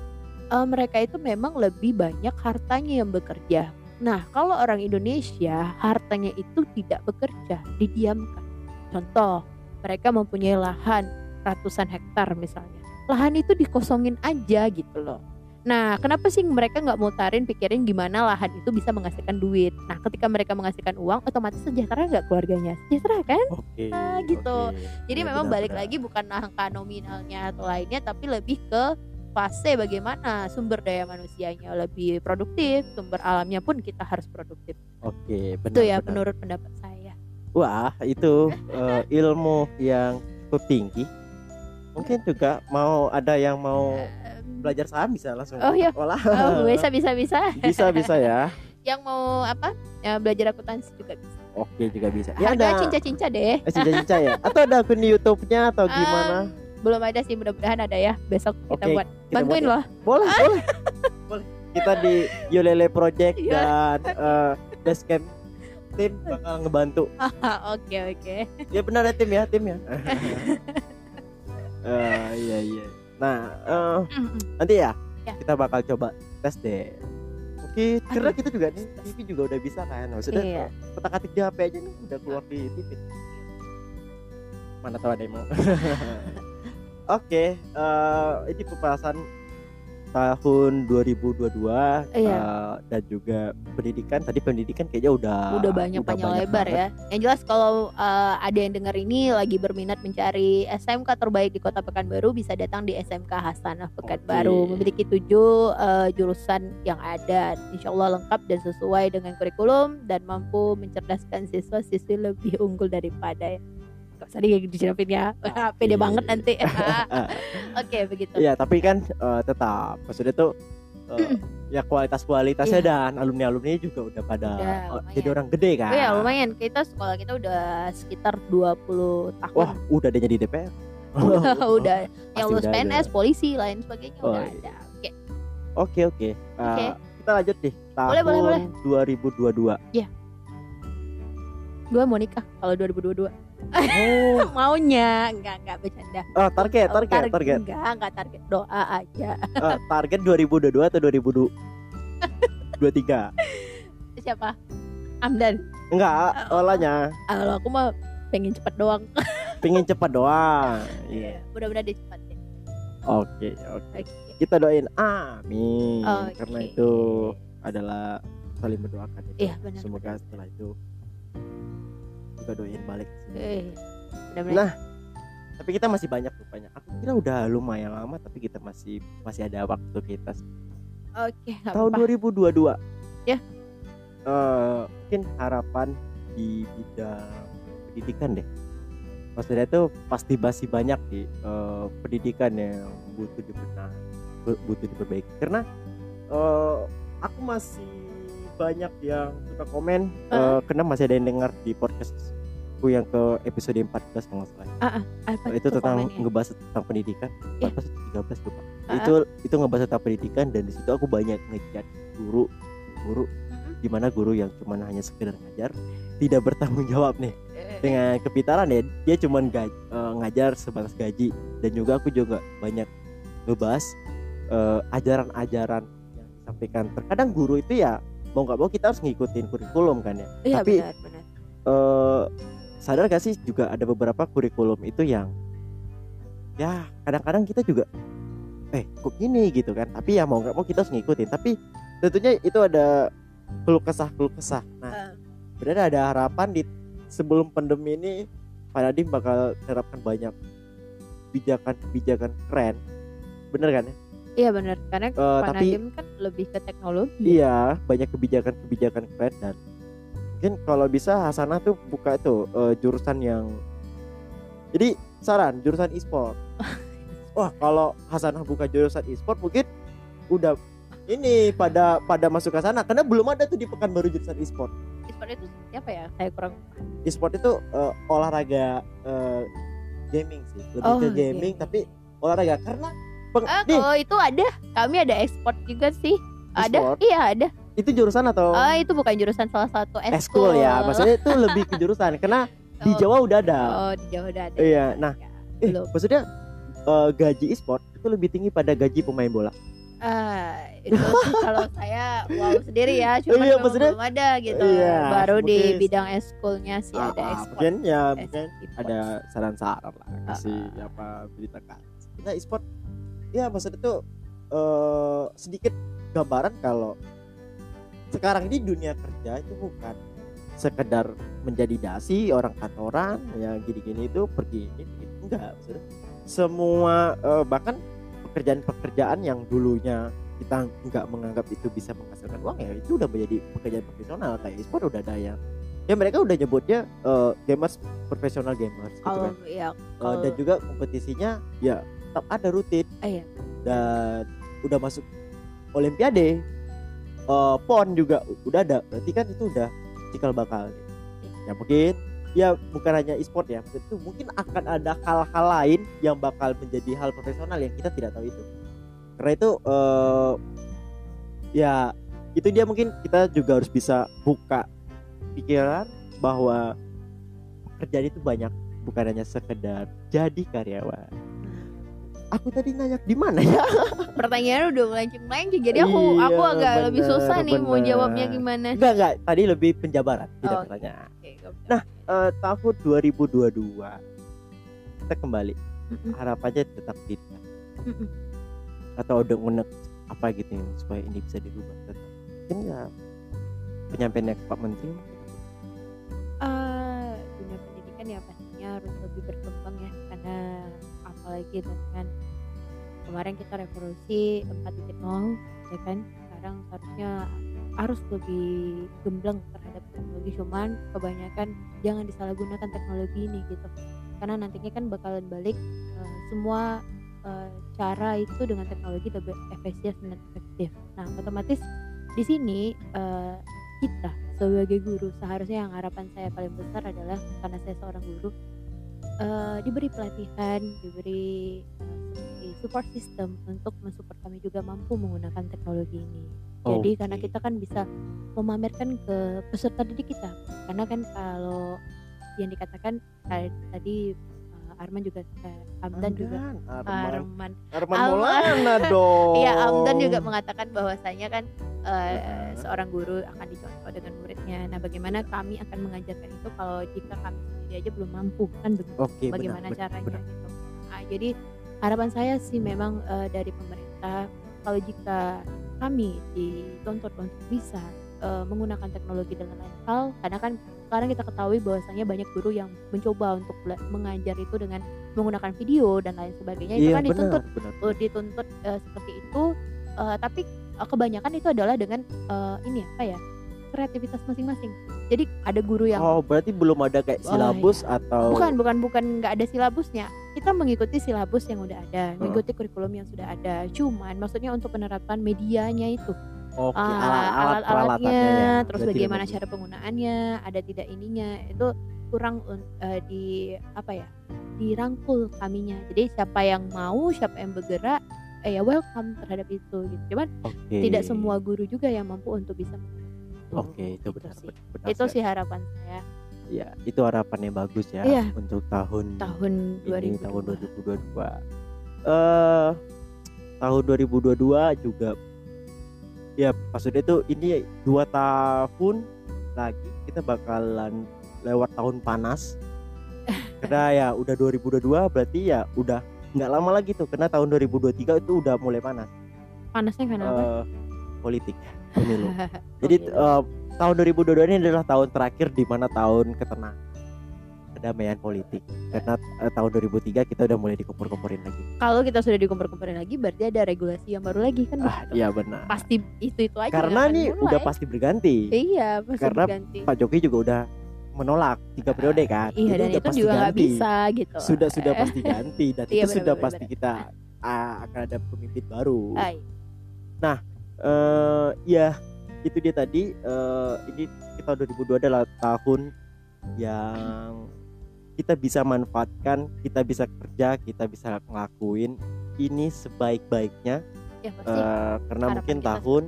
eh, mereka itu memang lebih banyak hartanya yang bekerja nah kalau orang Indonesia hartanya itu tidak bekerja didiamkan contoh mereka mempunyai lahan ratusan hektar misalnya lahan itu dikosongin aja gitu loh Nah, kenapa sih mereka nggak mutarin pikirin gimana lahan itu bisa menghasilkan duit? Nah, ketika mereka menghasilkan uang, otomatis sejahtera nggak keluarganya? Sejahtera kan? oke Ah, gitu. oke. Jadi Iya, memang benar, balik benar. lagi bukan angka nominalnya atau lainnya, tapi lebih ke fase bagaimana sumber daya manusianya lebih produktif, sumber alamnya pun kita harus produktif. oke benar itu ya benar. menurut pendapat saya. Wah, itu eh, ilmu yang cukup tinggi. Mungkin juga mau ada yang mau belajar saham bisa langsung Oh, iya. olah. oh, bisa bisa bisa. bisa bisa ya. Yang mau apa? Ya, belajar akuntansi juga bisa. Oke juga bisa. Ya Harga ada cinca-cinca deh. eh, cinca-cinca ya. Atau ada akun di YouTube-nya atau gimana? Em, belum ada sih mudah-mudahan ada ya besok kita Oke, buat Kita bantuin buat ya. loh Boleh, boleh. boleh. Kita di Yolele Project Iya. dan eh Basecamp tim bakal ngebantu. oke oke Ya benar ya tim ya, tim ya. Eh, iya iya. Nah, eh, nanti ya, Ya. kita bakal coba tes deh. Oke, karena kita juga nih TV juga udah bisa kan. Maksudnya Iya. kotak atik di HP aja nih udah keluar di TV. Mana tahu ada yang mau. Oke, eh, ini pembahasan tahun 2022 Iya. eh, dan juga pendidikan. Tadi pendidikan kayaknya udah udah banyak udah panjang banyak lebar banget. ya yang jelas kalau eh, ada yang dengar ini lagi berminat mencari SMK terbaik di kota Pekanbaru bisa datang di SMK Hasanah Pekanbaru Oke. memiliki tujuh eh, jurusan yang ada Insya Allah lengkap dan sesuai dengan kurikulum dan mampu mencerdaskan siswa siswi lebih unggul daripada Gak usah di- dijawabin ya pede Oke. banget nanti oke begitu Iya, tapi kan eh, tetap maksudnya tuh eh, ya kualitas kualitasnya Iya. dan alumni alumni juga udah pada Udah, lumayan. jadi orang gede kan. Oh ya lumayan kita sekolah kita udah sekitar 20 tahun Wah, udah ada jadi DPR. udah, udah yang lulus ada. PNS polisi lain sebagainya Oh, udah iya. ada oke Oke oke. Eh, kita lanjut nih tahun Boleh, boleh, boleh. 2022. gue mau nikah kalau 2022 Oh, maunya enggak enggak bercanda ah, target, Oh, target, tar- target. enggak enggak target doa aja Ah, target 2022 atau 2023? siapa Amdan Enggak, olahnya Ah, kalau aku mah pengen cepet doang pengen cepat doang. Iya. mudah-mudahan dia cepat ya Oke, oke. Oke. Kita doain amin. Oke. Karena itu adalah saling mendoakan itu. Iya, benar, Semoga benar. setelah itu juga doain balik. Eh, Nah, tapi kita masih banyak rupanya. Aku kira udah lumayan lama tapi kita masih masih ada waktu kita. oke Tahun apa-apa. 2022. Ya. Eh, mungkin harapan di bidang pendidikan deh. Maksudnya itu pasti masih banyak di eh, pendidikan yang butuh dibenahi, bu- butuh diperbaiki. Karena eh, aku masih banyak yang suka komen eh, karena masih ada yang dengar di podcastku yang ke episode 14 kalau nggak salah. apa itu tentang komennya? ngebahas tentang pendidikan. 14 atau 13 lupa Ah. itu itu ngebahas tentang pendidikan dan di situ aku banyak ngejat guru guru Mm-mm. di mana guru yang cuma hanya sekedar ngajar tidak bertanggung jawab nih Eh, dengan kepintaran ya dia cuma gaji, eh, ngajar sebatas gaji dan juga aku juga banyak ngebahas eh, ajaran-ajaran yang disampaikan terkadang guru itu ya mau nggak mau kita harus ngikutin kurikulum kan ya. Iya tapi benar benar. eh sadar gak sih juga ada beberapa kurikulum itu yang ya kadang-kadang kita juga eh kok gini? gitu kan. Tapi ya mau nggak mau kita harus ngikutin. Tapi tentunya itu ada keluh kesah keluh kesah. Nah Eh. benar ada harapan di sebelum pandemi ini Pak Nadiem bakal terapkan banyak kebijakan-kebijakan keren. Bener kan ya iya benar karena Pak tapi kan lebih ke teknologi Iya, banyak kebijakan-kebijakan keren dan mungkin kalau bisa Hasanah tuh buka itu eh, jurusan yang jadi saran jurusan e-sport. Wah, kalau Hasanah buka jurusan e-sport mungkin udah ini pada pada masuk ke sana karena belum ada tuh di Pekanbaru jurusan e-sport. e-sport itu siapa ya saya kurang E-sport itu eh, olahraga eh, gaming sih, lebih Oh, ke gaming gaming. tapi olahraga karena peng- nih, kalau itu ada. Kami ada ekspor juga sih. Ada? E-sport? iya ada. Itu jurusan atau? Ah itu bukan jurusan salah satu eskul ya, maksudnya itu lebih ke jurusan. Karena di Oh, Jawa udah ada. oh di Jawa udah ada. Iya, nah, Ya, Eh, belum. maksudnya eh, gaji e-sport itu lebih tinggi pada gaji pemain bola. ah itu kalau saya wow sendiri ya. Cuma Iya, maksudnya- belum ada gitu. Iya, baru di bidang eskulnya sih Ah, ada ah, ekspor mungkin ya mungkin ada saran-saran lah. Ah, kasih apa beritakan. Nah e-sport ya maksudnya tuh eh, sedikit gambaran kalau sekarang ini dunia kerja itu bukan sekedar menjadi dasi orang kantoran ya gini-gini itu pergi ini gitu. enggak maksudnya semua eh, bahkan pekerjaan-pekerjaan yang dulunya kita nggak menganggap itu bisa menghasilkan uang ya itu udah menjadi pekerjaan profesional kayak e-sport udah ada yang ya mereka udah nyebutnya eh, gamers profesional gamers gitu kalau kan ya Eh, kalau dan juga kompetisinya ya tetap ada rutin. Ah, iya. dan udah masuk olimpiade eh, pon juga udah ada. Berarti kan itu udah cikal bakal ya mungkin ya bukan hanya e-sport ya itu mungkin akan ada hal-hal lain yang bakal menjadi hal profesional yang kita tidak tahu itu. Karena itu eh, ya itu dia mungkin kita juga harus bisa buka pikiran bahwa pekerjaan itu banyak bukan hanya sekedar jadi karyawan aku tadi nanya di mana ya? Pertanyaannya udah melenceng-melenceng jadi aku Iya, aku agak lebih bener, susah nih mau bener. jawabnya gimana. Enggak enggak tadi lebih penjabaran tidak Oh, pertanyaan. oke. Nah, Eh, tahun 2022 kita kembali. Mm-mm, harapannya tetap tidak mm-mm. atau udah unek apa gitu yang supaya ini bisa dirubah tetap. Mungkin ya penyampaiannya ke Pak Menteri Eh, dunia pendidikan ya pastinya harus lebih berkembang ya karena apalagi dengan kemarin kita revolusi 4.0 ya kan. Sekarang seharusnya harus lebih gemblang terhadap teknologi cuman kebanyakan jangan disalahgunakan teknologi ini gitu. Karena nantinya kan bakalan balik eh, semua eh, cara itu dengan teknologi lebih efisien dan efektif. Nah otomatis di sini eh, kita sebagai guru seharusnya yang harapan saya paling besar adalah karena saya seorang guru eh, diberi pelatihan diberi seperti support system untuk mensupport kami juga mampu menggunakan teknologi ini jadi Oke. karena kita kan bisa memamerkan ke peserta didik kita karena kan kalau yang dikatakan tadi Arman juga eh, Amdan juga Arman Arman Arman Am- Maulana dong Iya, Amdan juga mengatakan bahwasanya kan eh, Heeh. seorang guru akan dicontoh dengan muridnya. Nah, bagaimana kami akan mengajarkan itu kalau jika kami sendiri aja belum mampu kan begitu? benar, bagaimana benar, caranya benar. gitu. Nah, jadi harapan saya sih memang eh, dari pemerintah kalau jika kami dituntut untuk bisa menggunakan teknologi dalam lain hal, karena kan sekarang kita ketahui bahwasanya banyak guru yang mencoba untuk mengajar itu dengan menggunakan video dan lain sebagainya. Itu iya kan dituntut benar uh, dituntut uh, seperti itu uh, tapi uh, kebanyakan itu adalah dengan uh, ini apa ya kreativitas masing-masing. Jadi ada guru yang oh berarti belum ada kayak silabus atau bukan bukan bukan nggak ada silabusnya. Kita mengikuti silabus yang udah ada Hmm. mengikuti kurikulum yang sudah ada. Cuman maksudnya untuk penerapkan medianya itu oke Ah, alat-alat alat-alatnya peralatannya ya. terus Berarti bagaimana lebih- cara penggunaannya ada tidak ininya itu kurang uh, di apa ya dirangkul kaminya. Jadi siapa yang mau siapa yang bergerak eh ya welcome terhadap itu gitu. Cuman oke. tidak semua guru juga yang mampu untuk bisa itu. oke itu Gitu benar sih. benar, itu sih. harapan saya. Ya itu harapan yang bagus ya Iya. untuk tahun tahun ini 2022 tahun 2022 eh tahun 2022 juga ya maksudnya itu ini dua tahun lagi kita bakalan lewat tahun panas. Karena ya udah 2022 berarti ya udah nggak lama lagi tuh. Karena tahun 2023 itu udah mulai panas. Panasnya karena apa? Eh, politik pemilu. Jadi eh, tahun 2022 ini adalah tahun terakhir di mana tahun ketenangan kedamaian politik. Karena eh, tahun 2003 kita udah mulai dikompor-komporin lagi. Kalau kita sudah dikompor-komporin lagi berarti ada regulasi yang baru lagi kan ah begitu. iya benar. Pasti itu itu aja karena nih udah pasti berganti. Iya pasti Karena berganti. Pak Jokowi juga udah menolak tiga periode kan? iya Jadi dan udah itu pasti juga ganti. bisa gitu. Sudah sudah pasti ganti dan Iya, itu sudah benar-benar, pasti kita ah, akan ada pemimpin baru. Ay, eh ya itu dia tadi eh ini kita 2002 adalah tahun yang kita bisa manfaatkan kita bisa kerja kita bisa ngelakuin ini sebaik-baiknya ya pasti. eh, karena harapan mungkin tahun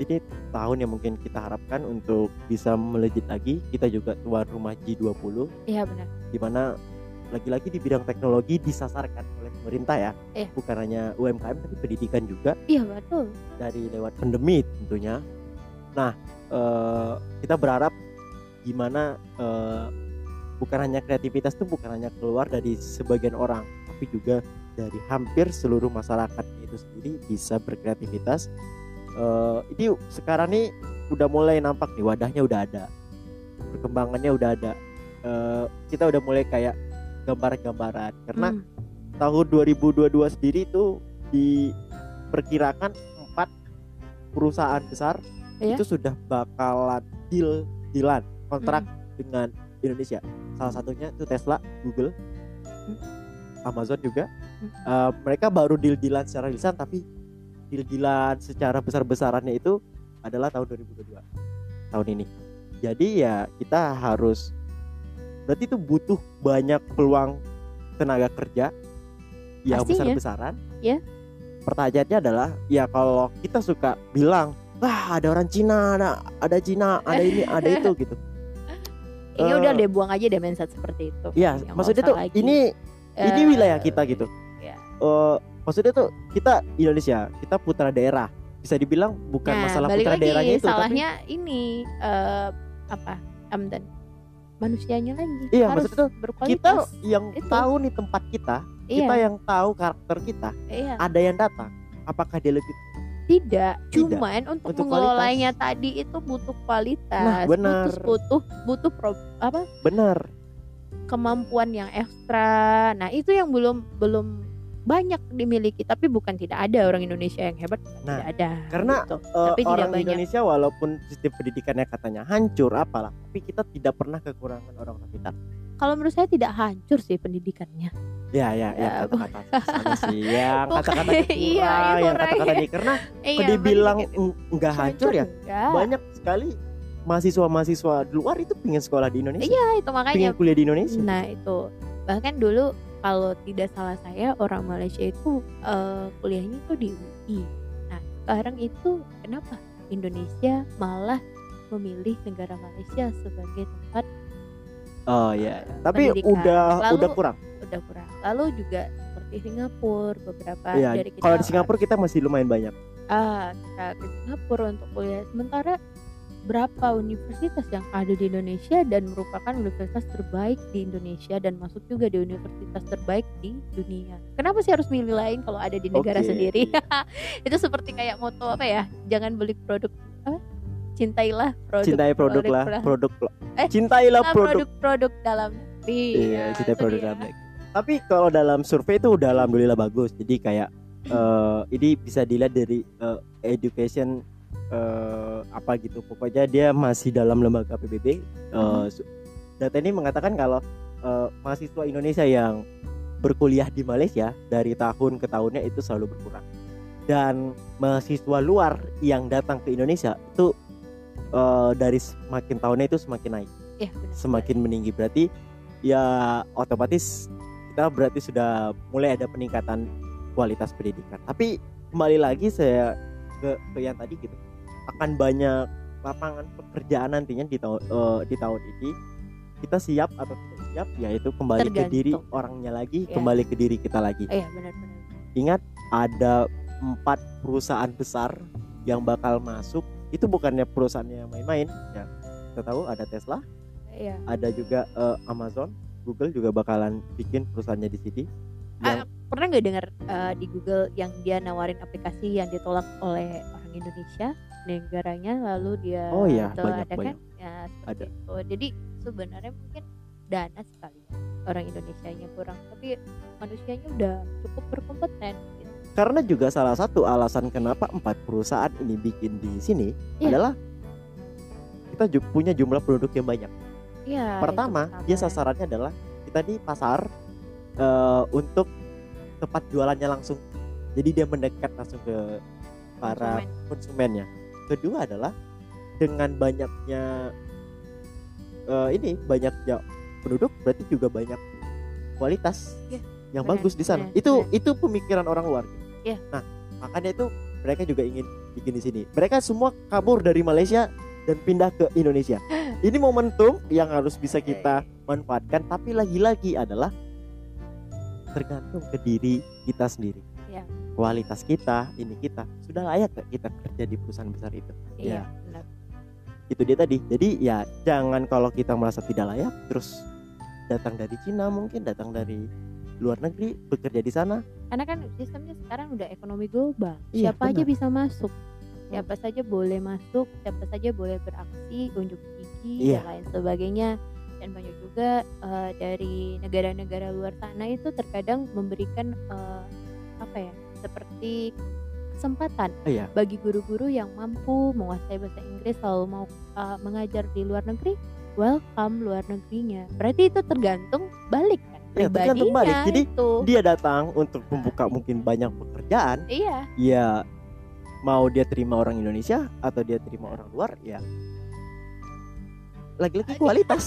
ini tahun yang mungkin kita harapkan untuk bisa melejit lagi kita juga tuan rumah G20 iya benar. di mana lagi-lagi di bidang teknologi disasarkan oleh pemerintah ya. Iya. bukan hanya UMKM tapi pendidikan juga. Iya betul. Dari lewat pandemi tentunya. Nah, eh, kita berharap gimana eh, bukan hanya kreativitas itu bukan hanya keluar dari sebagian orang, tapi juga dari hampir seluruh masyarakat itu sendiri bisa berkreativitas. Eh, ini sekarang nih udah mulai nampak nih wadahnya udah ada, perkembangannya udah ada. Eh, kita udah mulai kayak gambar-gambaran karena Hmm, tahun 2022 sendiri itu diperkirakan empat perusahaan besar Iya. itu sudah bakalan deal dealan kontrak Hmm. dengan Indonesia. Salah satunya itu Tesla, Google, Amazon juga. Hmm. Eh, mereka baru deal dealan secara lisan tapi deal dealan secara besar besarannya itu adalah tahun 2022 tahun ini. Jadi ya kita harus berarti itu butuh banyak peluang tenaga kerja yang Pastinya. besar-besaran. Ya. Pertanyaannya adalah ya kalau kita suka bilang wah ada orang Cina, ada ada Cina, ada ini, ada itu gitu. Kayaknya Eh, udah deh buang aja deh mindset seperti itu Iya, Ya, nggak maksudnya tuh lagi. ini ini Eh, wilayah kita gitu. ya. Eh, maksudnya tuh kita Indonesia, kita putra daerah. Bisa dibilang bukan Nah, masalah putra lagi daerahnya itu, tapi salahnya ini eh, apa Amdan manusianya lagi Iya, harus maksudnya tuh kita yang Itu. tahu nih tempat kita, iya kita yang tahu karakter kita, iya ada yang datang. Apakah dia lebih tidak Tidak. cuman untuk, Untuk mengelolanya tadi itu butuh kualitas Nah, benar. butuh butuh butuh pro- apa benar? kemampuan yang ekstra nah itu yang belum belum banyak dimiliki tapi bukan tidak ada orang Indonesia yang hebat Nah, tidak ada karena, gitu. Eh, Tapi tidak orang banyak. Indonesia walaupun sistem pendidikannya katanya hancur apalah, tapi kita tidak pernah kekurangan orang pintar. kalau menurut saya tidak hancur sih pendidikannya Ya, ya, ya, Ya, kata-kata sana sih, yang Bukan, kata-kata iya, iya, yang kurang, kata-kata iya. di karena kalau dibilang enggak hancur ya, enggak. banyak sekali mahasiswa-mahasiswa luar itu pengen sekolah di Indonesia, Iya itu makanya pengen kuliah di Indonesia. Nah itu bahkan dulu kalau tidak salah saya orang Malaysia itu eh, kuliahnya itu di UI. Nah sekarang itu kenapa Indonesia malah memilih negara Malaysia sebagai tempat Oh iya. Tapi Pendidikan. udah Lalu- udah kurang. udah kurang. Lalu juga seperti Singapura beberapa Iya. dari kita Kalau di Singapura kita masih lumayan banyak. ah kita ke Singapura untuk kuliah sementara berapa universitas yang ada di Indonesia dan merupakan universitas terbaik di Indonesia dan masuk juga di universitas terbaik di dunia. Kenapa sih harus milih lain kalau ada di negara Oke. sendiri? Itu seperti kayak moto apa ya? Jangan beli produk apa? Cintailah produk. Cintai produk lah, lah. produk. Eh, Cintailah Ah, produk. produk-produk dalam negeri. Iya, Ya, cintai produk dia. dalam negeri. Tapi kalau dalam survei itu udah alhamdulillah bagus. Jadi kayak eh, ini bisa dilihat dari eh, education eh, apa gitu. Pokoknya dia masih dalam lembaga PBB. Eh, su- data ini mengatakan kalau eh, mahasiswa Indonesia yang berkuliah di Malaysia dari tahun ke tahunnya itu selalu berkurang. Dan mahasiswa luar yang datang ke Indonesia itu eh, dari semakin tahunnya itu semakin naik benar. semakin meninggi berarti ya otomatis kita berarti sudah mulai ada peningkatan kualitas pendidikan tapi kembali lagi saya ke, ke yang tadi gitu akan banyak lapangan pekerjaan nantinya di tahun eh, di tahun ini kita siap atau tidak siap yaitu kembali ke diri Tergantung. orangnya lagi Ya. kembali ke diri kita lagi Iya, benar-benar. ingat ada empat perusahaan besar yang bakal masuk itu bukannya perusahaannya yang main-main ya kita tahu ada Tesla Iya. ada juga eh, Amazon, Google juga bakalan bikin perusahaannya di sini. Yang Ah, pernah nggak dengar uh, di Google yang dia nawarin aplikasi yang ditolak oleh orang Indonesia negaranya lalu dia Oh iya, banyak, ada banyak. kan ya Ada. itu jadi sebenarnya mungkin dana sekali ya, orang Indonesia nya kurang tapi manusianya udah cukup berkompeten gitu. karena juga salah satu alasan kenapa empat perusahaan ini bikin di sini Iya. adalah kita punya jumlah produk yang banyak. Iya, Pertama, dia sasarannya adalah kita di pasar eh, untuk tempat jualannya langsung. Jadi dia mendekat langsung ke para Konsumen. konsumennya. Kedua adalah dengan banyaknya eh, ini banyaknya penduduk berarti juga banyak kualitas Iya, yang benar, bagus di sana. benar, itu benar. itu pemikiran orang luar. Iya. Nah, makanya itu mereka juga ingin bikin di sini. Mereka semua kabur dari Malaysia dan pindah ke Indonesia. Ini momentum yang harus bisa kita manfaatkan tapi lagi-lagi adalah tergantung ke diri kita sendiri. Iya. Kualitas kita, ini kita sudah layak gak kita kerja di perusahaan besar itu? iya Ya. benar Itu dia tadi. Jadi ya jangan kalau kita merasa tidak layak terus datang dari Cina mungkin datang dari luar negeri bekerja di sana. karena kan sistemnya sekarang udah ekonomi global Iya, siapa aja benar. bisa masuk siapa saja boleh masuk siapa saja boleh beraksi unjuk gigi Iya. dan lain sebagainya dan banyak juga eh, dari negara-negara luar sana itu terkadang memberikan eh, apa ya seperti kesempatan Iya. bagi guru-guru yang mampu menguasai bahasa Inggris lalu mau eh, mengajar di luar negeri welcome luar negerinya berarti itu tergantung balik kan Iya, tergantung balik. Jadi, itu Dia datang untuk membuka mungkin banyak pekerjaan iya ya mau dia terima orang Indonesia atau dia terima orang luar ya lagi-lagi kualitas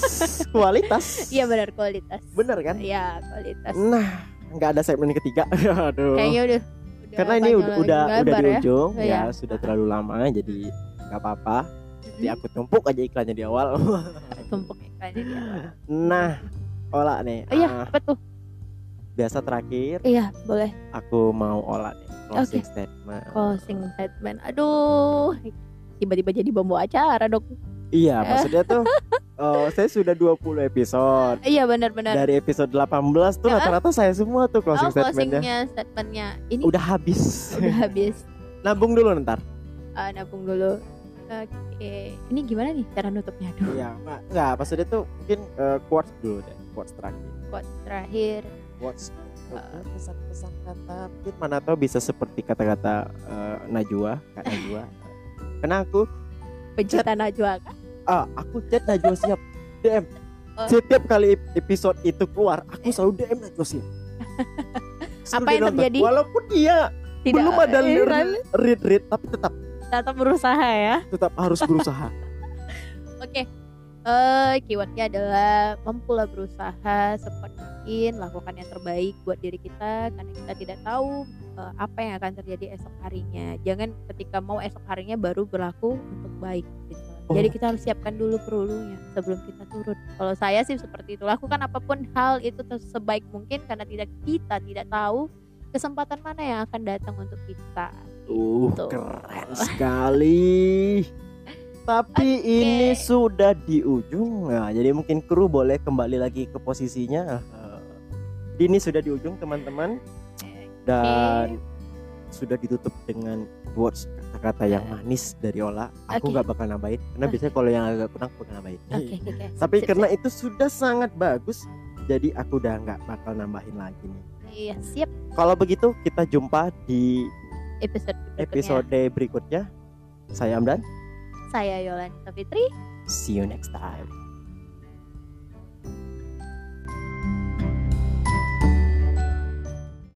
kualitas Iya benar kualitas. bener kan Iya kualitas. nah nggak ada segmen ketiga aduh Kayaknya udah. udah karena ini udah udah, udah di ya. ujung ya iya. sudah terlalu lama jadi nggak apa-apa jadi Mm-mm. aku tumpuk aja iklannya di awal Tumpuk iklannya dia. nah olah nih Oh iya Ah, apa tuh? biasa terakhir Iya boleh aku mau olah nih closing Oke. statement closing statement. Aduh tiba-tiba jadi bumbu acara dok. Iya maksudnya tuh eh, saya sudah 20 episode Iya benar-benar. dari episode 18 tuh rata-rata saya semua tuh closing oh statementnya closingnya statementnya ini udah habis udah habis. nabung dulu ntar Ah, nabung dulu. Oke, ini gimana nih cara nutupnya? Aduh, iya nggak nggak maksudnya tuh mungkin eh, quotes dulu deh quotes terakhir quote terakhir. quotes eh, pesan-pesan kata mungkin mana tahu bisa seperti kata-kata eh, Najwa kak Najwa karena aku Najwa kan? Ah aku chat Najwa siap DM Oh. setiap kali ep- episode itu keluar aku selalu DM Najwa siap Selalu Apa yang nonton. terjadi? walaupun dia belum ada read read tapi tetap tetap berusaha ya. tetap harus berusaha Oke, eh keywordnya adalah mampulah berusaha mungkin, lakukan yang terbaik buat diri kita karena kita tidak tahu eh, apa yang akan terjadi esok harinya. Jangan ketika mau esok harinya baru berlaku untuk baik. Gitu. Oh. Jadi kita harus siapkan dulu perulunya sebelum kita turun. Kalau saya sih seperti itu. Lakukan apa pun hal itu sebaik mungkin karena tidak kita tidak tahu kesempatan mana yang akan datang untuk kita. Uh, Gitu. keren sekali. Tapi ini sudah di ujung. Nah, jadi mungkin kru boleh kembali lagi ke posisinya. Eh, Ini sudah di ujung, teman-teman. Dan sudah ditutup dengan words kata-kata yang manis dari Ola. Aku nggak bakal nambahin karena Oke. biasanya kalau yang agak kurang aku bakal nambahin. Oke, oke. Tapi Sip, karena sip. itu sudah sangat bagus, jadi aku udah nggak bakal nambahin lagi nih. iya siap Kalau begitu kita jumpa di episode berikutnya. episode berikutnya. Saya Amdan. Saya Yolanda Fitri. See you next time.